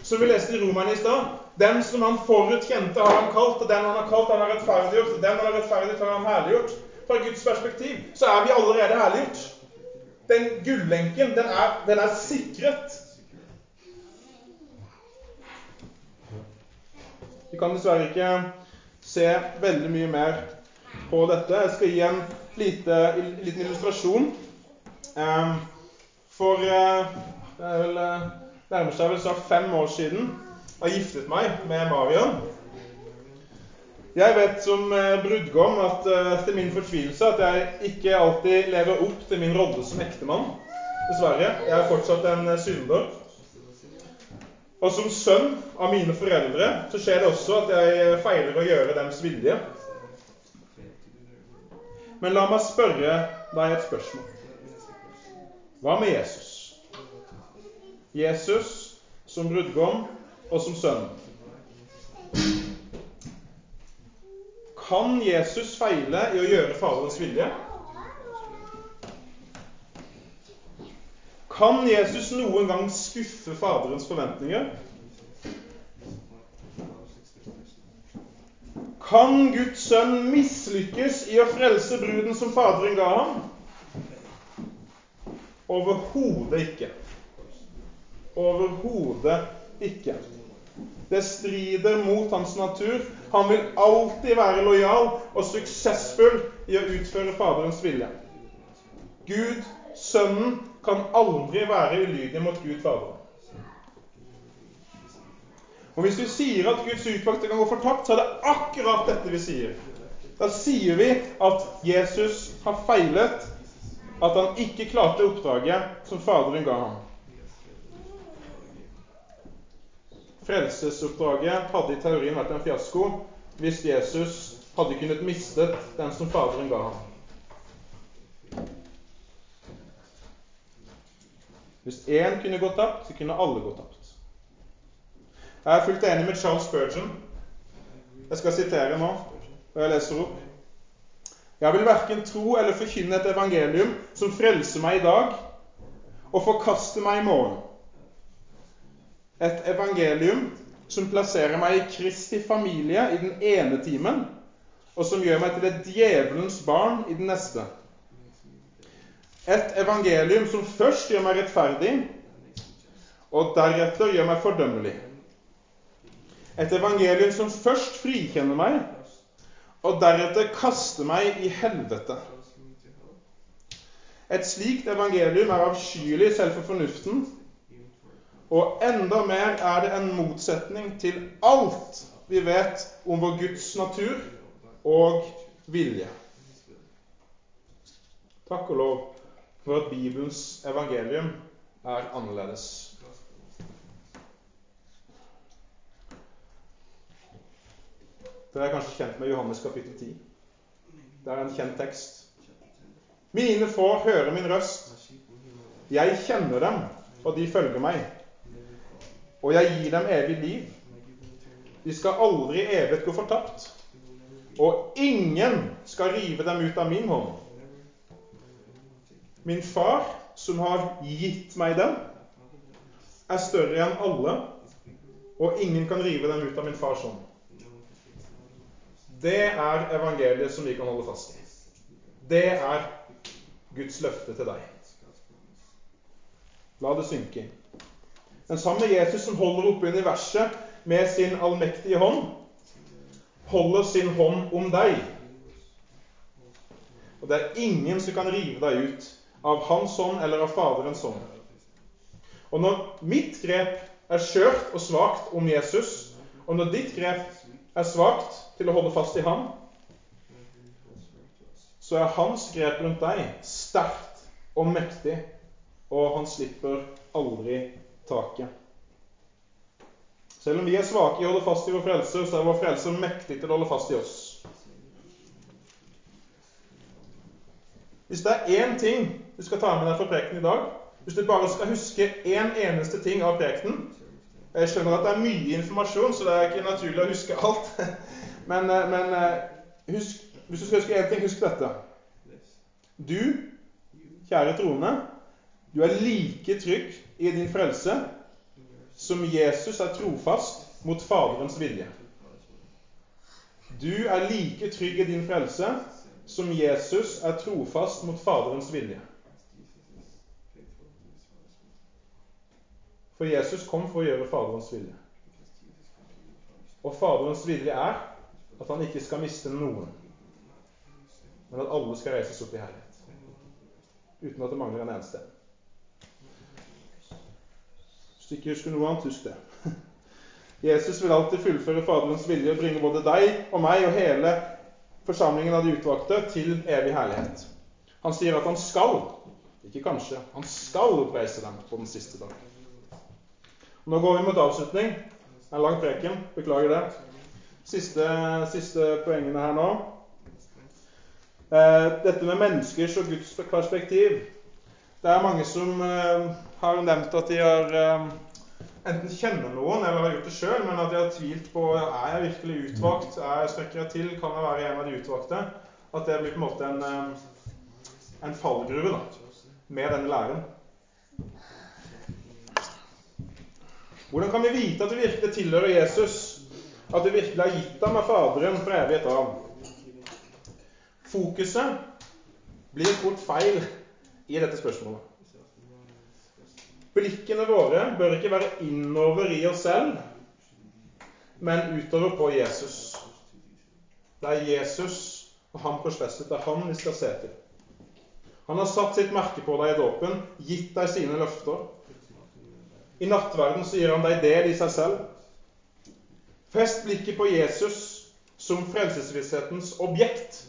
Som vi leste i Romerne i stad Den som han forut kjente, har han kalt, og den han har kalt, han har rettferdiggjort. Den han har rettferdiggjort, har han herliggjort fra Guds perspektiv, så er vi allerede herliggjort. Den gullenken, den er, den er sikret. Vi kan dessverre ikke se veldig mye mer på dette. Jeg skal gi en lite, liten illustrasjon. Ehm, for eh, det er vel, eh, nærmer seg vel snart fem år siden jeg giftet meg med Marion. Jeg vet som eh, brudgom at til min fortvilelse at jeg ikke alltid lever opp til min rolle som ektemann. Dessverre. Jeg er fortsatt en synder. Og som sønn av mine foreldre så skjer det også at jeg feiler å gjøre dems vilje. Men la meg spørre deg et spørsmål. Hva med Jesus? Jesus som brudgom og som sønn. Kan Jesus feile i å gjøre Faderens vilje? Kan Jesus noen gang skuffe Faderens forventninger? Kan Guds sønn mislykkes i å frelse bruden som Faderen ga ham? Overhodet ikke. Overhodet ikke. Det strider mot hans natur. Han vil alltid være lojal og suksessfull i å utføre Faderens vilje. Gud, Sønnen, kan aldri være ulydig mot Gud Faderen. Og Hvis vi sier at Guds utvalgte kan gå fortapt, så er det akkurat dette vi sier. Da sier vi at Jesus har feilet, at han ikke klarte oppdraget som Faderen ga ham. frelsesoppdraget hadde i teorien vært en fiasko hvis Jesus hadde kunnet mistet den som Faderen ga ham. Hvis én kunne gå tapt, så kunne alle gå tapt. Jeg er fullt enig med Charles Spurgeon. Jeg skal sitere nå, og jeg leser opp. Jeg vil verken tro eller forkynne et evangelium som frelser meg i dag og forkaster meg i morgen. Et evangelium som plasserer meg i Kristi familie i den ene timen, og som gjør meg til et djevelens barn i den neste. Et evangelium som først gjør meg rettferdig, og deretter gjør meg fordømmelig. Et evangelium som først frikjenner meg, og deretter kaster meg i helvete. Et slikt evangelium er avskyelig selv for fornuften, og enda mer er det en motsetning til alt vi vet om vår Guds natur og vilje. Takk og lov for at Bibelens evangelium er annerledes. Dere er kanskje kjent med Johannes kapittel 10. Det er en kjent tekst. Mine får høre min røst. Jeg kjenner dem, og de følger meg. Og jeg gir dem evig liv. De skal aldri evig gå fortapt. Og ingen skal rive dem ut av min hånd. Min far, som har gitt meg den, er større enn alle, og ingen kan rive dem ut av min fars hånd. Det er evangeliet som vi kan holde fast i. Det er Guds løfte til deg. La det synke inn. Den samme Jesus som holder oppe universet med sin allmektige hånd, holder sin hånd om deg. Og det er ingen som kan rive deg ut av hans ånd eller av Faderens ånd. Og når mitt grep er skjørt og svakt om Jesus, og når ditt grep er svakt til å holde fast i ham, så er hans grep rundt deg sterkt og mektig, og han slipper aldri taket. Selv om vi er svake i å holde fast i vår frelser, så er vår frelser mektig til å holde fast i oss. Hvis det er én ting du skal ta med deg fra prekenen i dag, hvis du bare skal huske én eneste ting av prekenen Jeg skjønner at det er mye informasjon, så det er ikke naturlig å huske alt. Men, eh, men eh, husk, hvis du skal huske én ting, husk dette. Du, kjære troende, du er like trygg i din frelse som Jesus er trofast mot Faderens vilje. Du er like trygg i din frelse som Jesus er trofast mot Faderens vilje. For Jesus kom for å gjøre Faderens vilje. Og Faderens vilje er at han ikke skal miste noen, men at alle skal reises opp i herlighet. Uten at det mangler en eneste. Hvis du ikke husker noe annet, husk det. Jesus vil alltid fullføre Faderens vilje og bringe både deg og meg og hele forsamlingen av de utvalgte til evig herlighet. Han sier at han skal, ikke kanskje, han skal oppreise dem på den siste dag. Nå går vi mot avslutning. En lang preken. Beklager det. Siste, siste poengene her nå. Eh, dette med menneskers og Guds perspektiv. Det er mange som eh, har nevnt at de har eh, enten kjenner noen eller har gjort det sjøl, men at de har tvilt på er jeg virkelig utvalgt, er jeg strekker jeg til, kan jeg være en av de utvalgte. At det blir på en måte en, en fallgruve da, med denne læren. Hvordan kan vi vite at vi virkelig tilhører Jesus? at det virkelig har gitt ham av Faderen for evighet av. Fokuset blir fort feil i dette spørsmålet. Blikkene våre bør ikke være innover i oss selv, men utover på Jesus. Det er Jesus og ham korsfestet. Det er han vi skal se til. Han har satt sitt merke på deg i dåpen, gitt deg sine løfter. I nattverden så gir han deg del i seg selv. Fest blikket på Jesus som frelsesvisshetens objekt.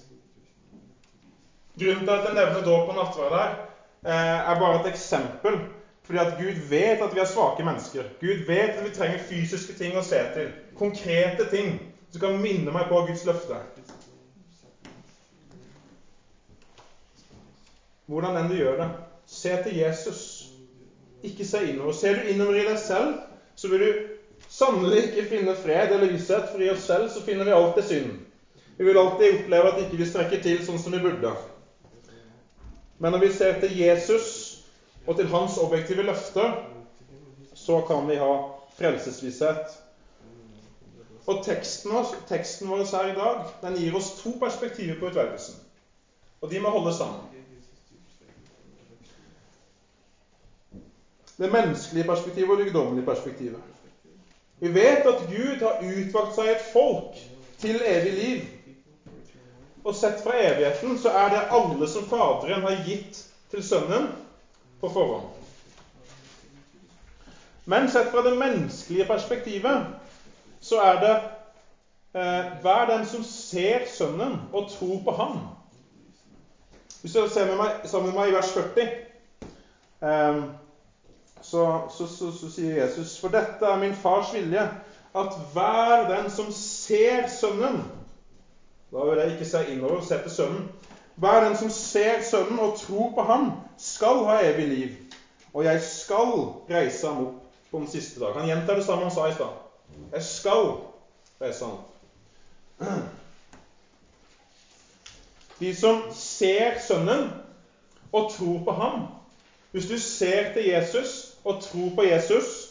Grunnen til at jeg nevner dåp og nattverd her, eh, er bare et eksempel Fordi at Gud vet at vi er svake mennesker. Gud vet at vi trenger fysiske ting å se til. Konkrete ting som kan minne meg på Guds løfte. Hvordan enn du gjør det, se til Jesus. Ikke se innover. Ser du innover i deg selv, så vil du sannelig ikke finne fred eller visshet, for i oss selv så finner vi alltid synd. Vi vil alltid oppleve at ikke vi strekker til sånn som vi burde. Men når vi ser til Jesus og til hans objektive løfter, så kan vi ha frelsesvisshet. Og teksten, teksten vår her i dag den gir oss to perspektiver på utvelgelsen. Og de må holde sammen. Det menneskelige perspektivet og det guddommelige perspektivet. Vi vet at Gud har utvalgt seg et folk til evig liv. Og sett fra evigheten så er det alle som Faderen har gitt til Sønnen på forhånd. Men sett fra det menneskelige perspektivet så er det eh, hver den som ser Sønnen og tror på Ham. Hvis du ser med meg, sammen med meg i vers 40 eh, så, så, så, så, sier Jesus For dette er min fars vilje, at hver den som ser Sønnen Da vil jeg ikke se innover, se til Sønnen. Hver den som ser Sønnen og tror på Ham, skal ha evig liv. Og jeg skal reise ham opp på den siste dag. Han gjentar det samme han sa i stad. Jeg skal reise ham opp. De som ser Sønnen og tror på Ham Hvis du ser til Jesus og tro på Jesus,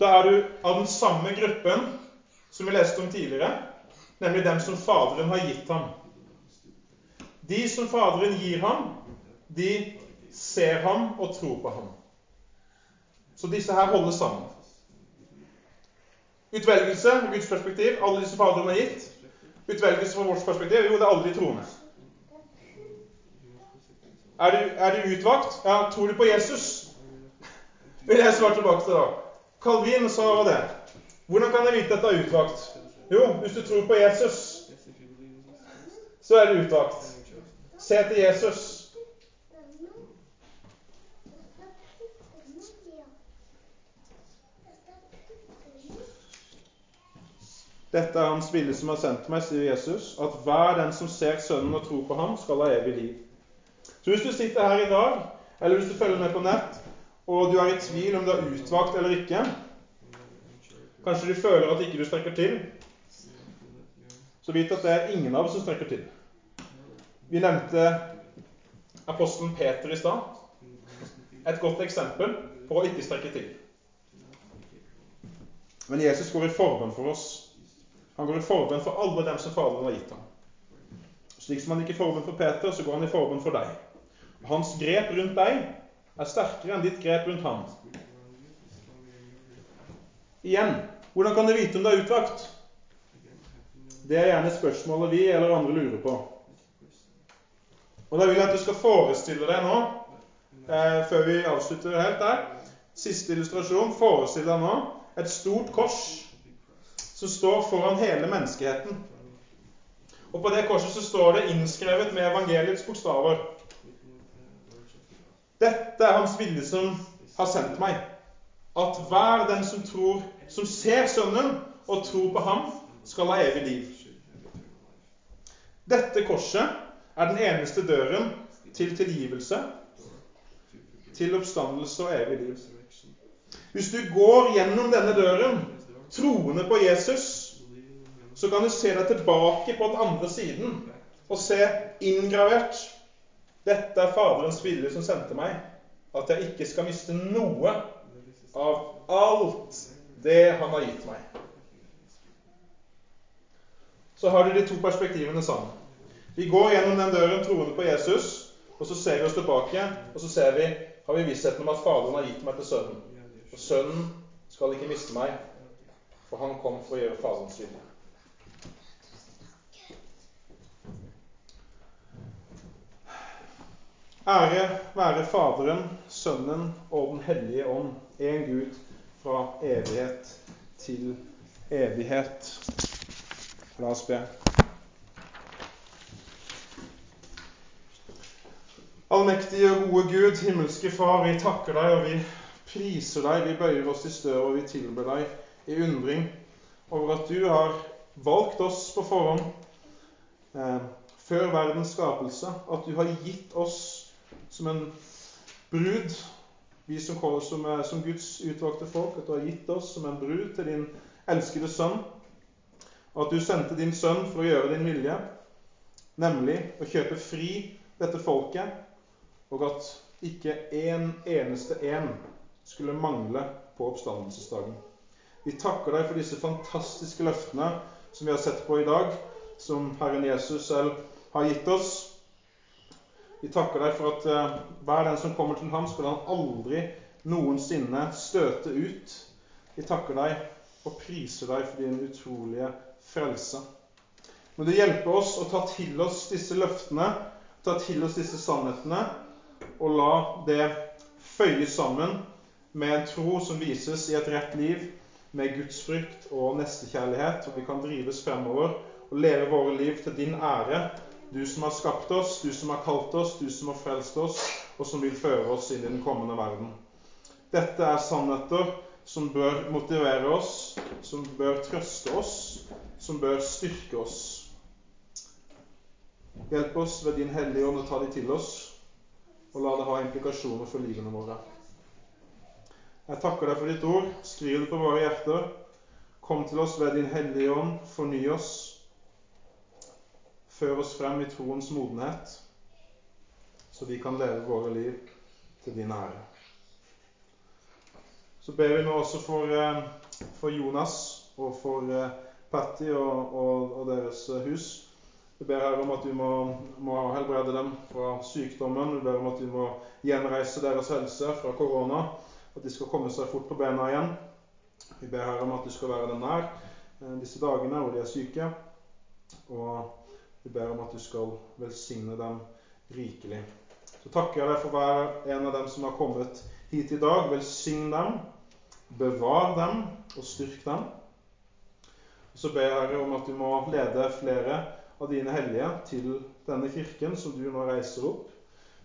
da er du av den samme gruppen som vi leste om tidligere, nemlig dem som Faderen har gitt ham. De som Faderen gir ham, de ser ham og tror på ham. Så disse her holder sammen. Utvelgelse fra Guds perspektiv, alle disse Faderen har gitt. Utvelgelse fra vårt perspektiv, jo, det er alle de troende. Er du, er du utvalgt? Ja, tror du på Jesus? Vil jeg svare tilbake til da. Calvin sa det. Hvordan kan jeg vite at det er utvalgt? Jo, hvis du tror på Jesus, så er det utvalgt. Se til Jesus. Dette er hans vilje som har sendt meg, sier Jesus, at hver den som ser Sønnen og tror på ham, skal ha evig liv. Så hvis du sitter her i dag, eller hvis du følger med på nett, og du er i tvil om du er utvalgt eller ikke Kanskje du føler at ikke du strekker til. Så vit at det er ingen av oss som strekker til. Vi nevnte apostelen Peter i stad. Et godt eksempel på å ikke strekke til. Men Jesus går i forbønn for oss. Han går i forbønn for alle dem som Faderen har gitt ham. Slik som han gikk i forbønn for Peter, så går han i forbønn for deg. Hans grep rundt deg er sterkere enn ditt grep rundt ham. Igjen hvordan kan du vite om du er utvakt? Det er gjerne spørsmålet vi eller andre lurer på. Og Da vil jeg at du skal forestille deg nå, eh, før vi avslutter helt der Siste illustrasjon. Forestill deg nå et stort kors som står foran hele menneskeheten. Og På det korset så står det innskrevet med evangeliets bokstaver dette er Hans vilje som har sendt meg. At hver den som tror, som ser Sønnen og tror på ham, skal ha evig liv. Dette korset er den eneste døren til tilgivelse, til oppstandelse og evig liv. Hvis du går gjennom denne døren, troende på Jesus, så kan du se deg tilbake på den andre siden og se inngravert dette er Faderens vilje som sendte meg, at jeg ikke skal miste noe av alt det Han har gitt meg. Så har du de to perspektivene sammen. Vi går gjennom den døren troende på Jesus, og så ser vi oss tilbake, og så ser vi, har vi vissheten om at Faderen har gitt meg til Sønnen. Og Sønnen skal ikke miste meg, for han kom for å gjøre Faderens vilje. Ære være Faderen, Sønnen og Den hellige ånd, én Gud, fra evighet til evighet. La oss be. Allmektige og gode Gud, himmelske Far, vi takker deg, og vi priser deg, vi bøyer oss i støv, og vi tilber deg i undring over at du har valgt oss på forhånd eh, før verdens skapelse. At du har gitt oss som en brud, vi som, som, som Guds utvalgte folk, at du har gitt oss som en brud til din elskede sønn. Og at du sendte din sønn for å gjøre din vilje, nemlig å kjøpe fri dette folket, og at ikke en eneste en skulle mangle på oppstandelsesdagen. Vi takker deg for disse fantastiske løftene som vi har sett på i dag, som Herren Jesus selv har gitt oss. Vi takker deg for at uh, hver den som kommer til ham, skal han aldri noensinne støte ut. Vi takker deg og priser deg for din utrolige frelse. Må du hjelpe oss å ta til oss disse løftene, ta til oss disse sannhetene, og la det føyes sammen med en tro som vises i et rett liv, med gudsfrykt og nestekjærlighet, og vi kan drives fremover og leve våre liv til din ære. Du som har skapt oss, du som har kalt oss, du som har frelst oss, og som vil føre oss inn i den kommende verden. Dette er sannheter som bør motivere oss, som bør trøste oss, som bør styrke oss. Hjelp oss ved Din Hellige Ånd å ta de til oss, og la det ha implikasjoner for livene våre. Jeg takker deg for ditt ord. Skriv det på våre hjerter. Kom til oss ved Din Hellige Ånd. Forny oss. Før oss frem i troens modenhet, så vi kan leve våre liv til din ære. Så ber vi nå også for, eh, for Jonas og for eh, Patty og, og, og, deres eh, hus. Vi ber her om at du må, må helbrede dem fra sykdommen. Vi ber om at du må gjenreise deres helse fra korona at de skal komme seg fort på bena igjen. Vi ber Herre om at du skal være dem nær disse dagene hvor de er syke. Og vi ber om at du skal velsigne dem rikelig. Så takker jeg deg for hver en av dem som har kommet hit i dag. Velsign dem, bevar dem og styrk dem. Og så ber jeg Herre om at du må lede flere av dine hellige til denne kirken som du nå reiser opp.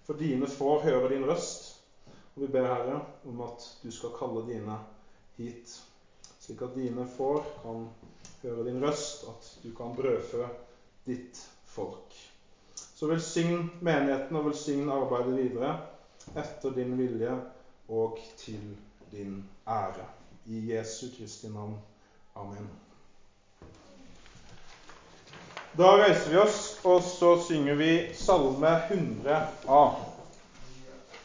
For dine får høre din røst. Og vi ber, Herre, om at du skal kalle dine hit, slik at dine får kan høre din røst, at du kan brødfø ditt folk. Så velsign menigheten og velsign arbeidet videre etter din vilje og til din ære. I Jesu Kristi navn. Amen. Da reiser vi oss, og så synger vi Salme 100a.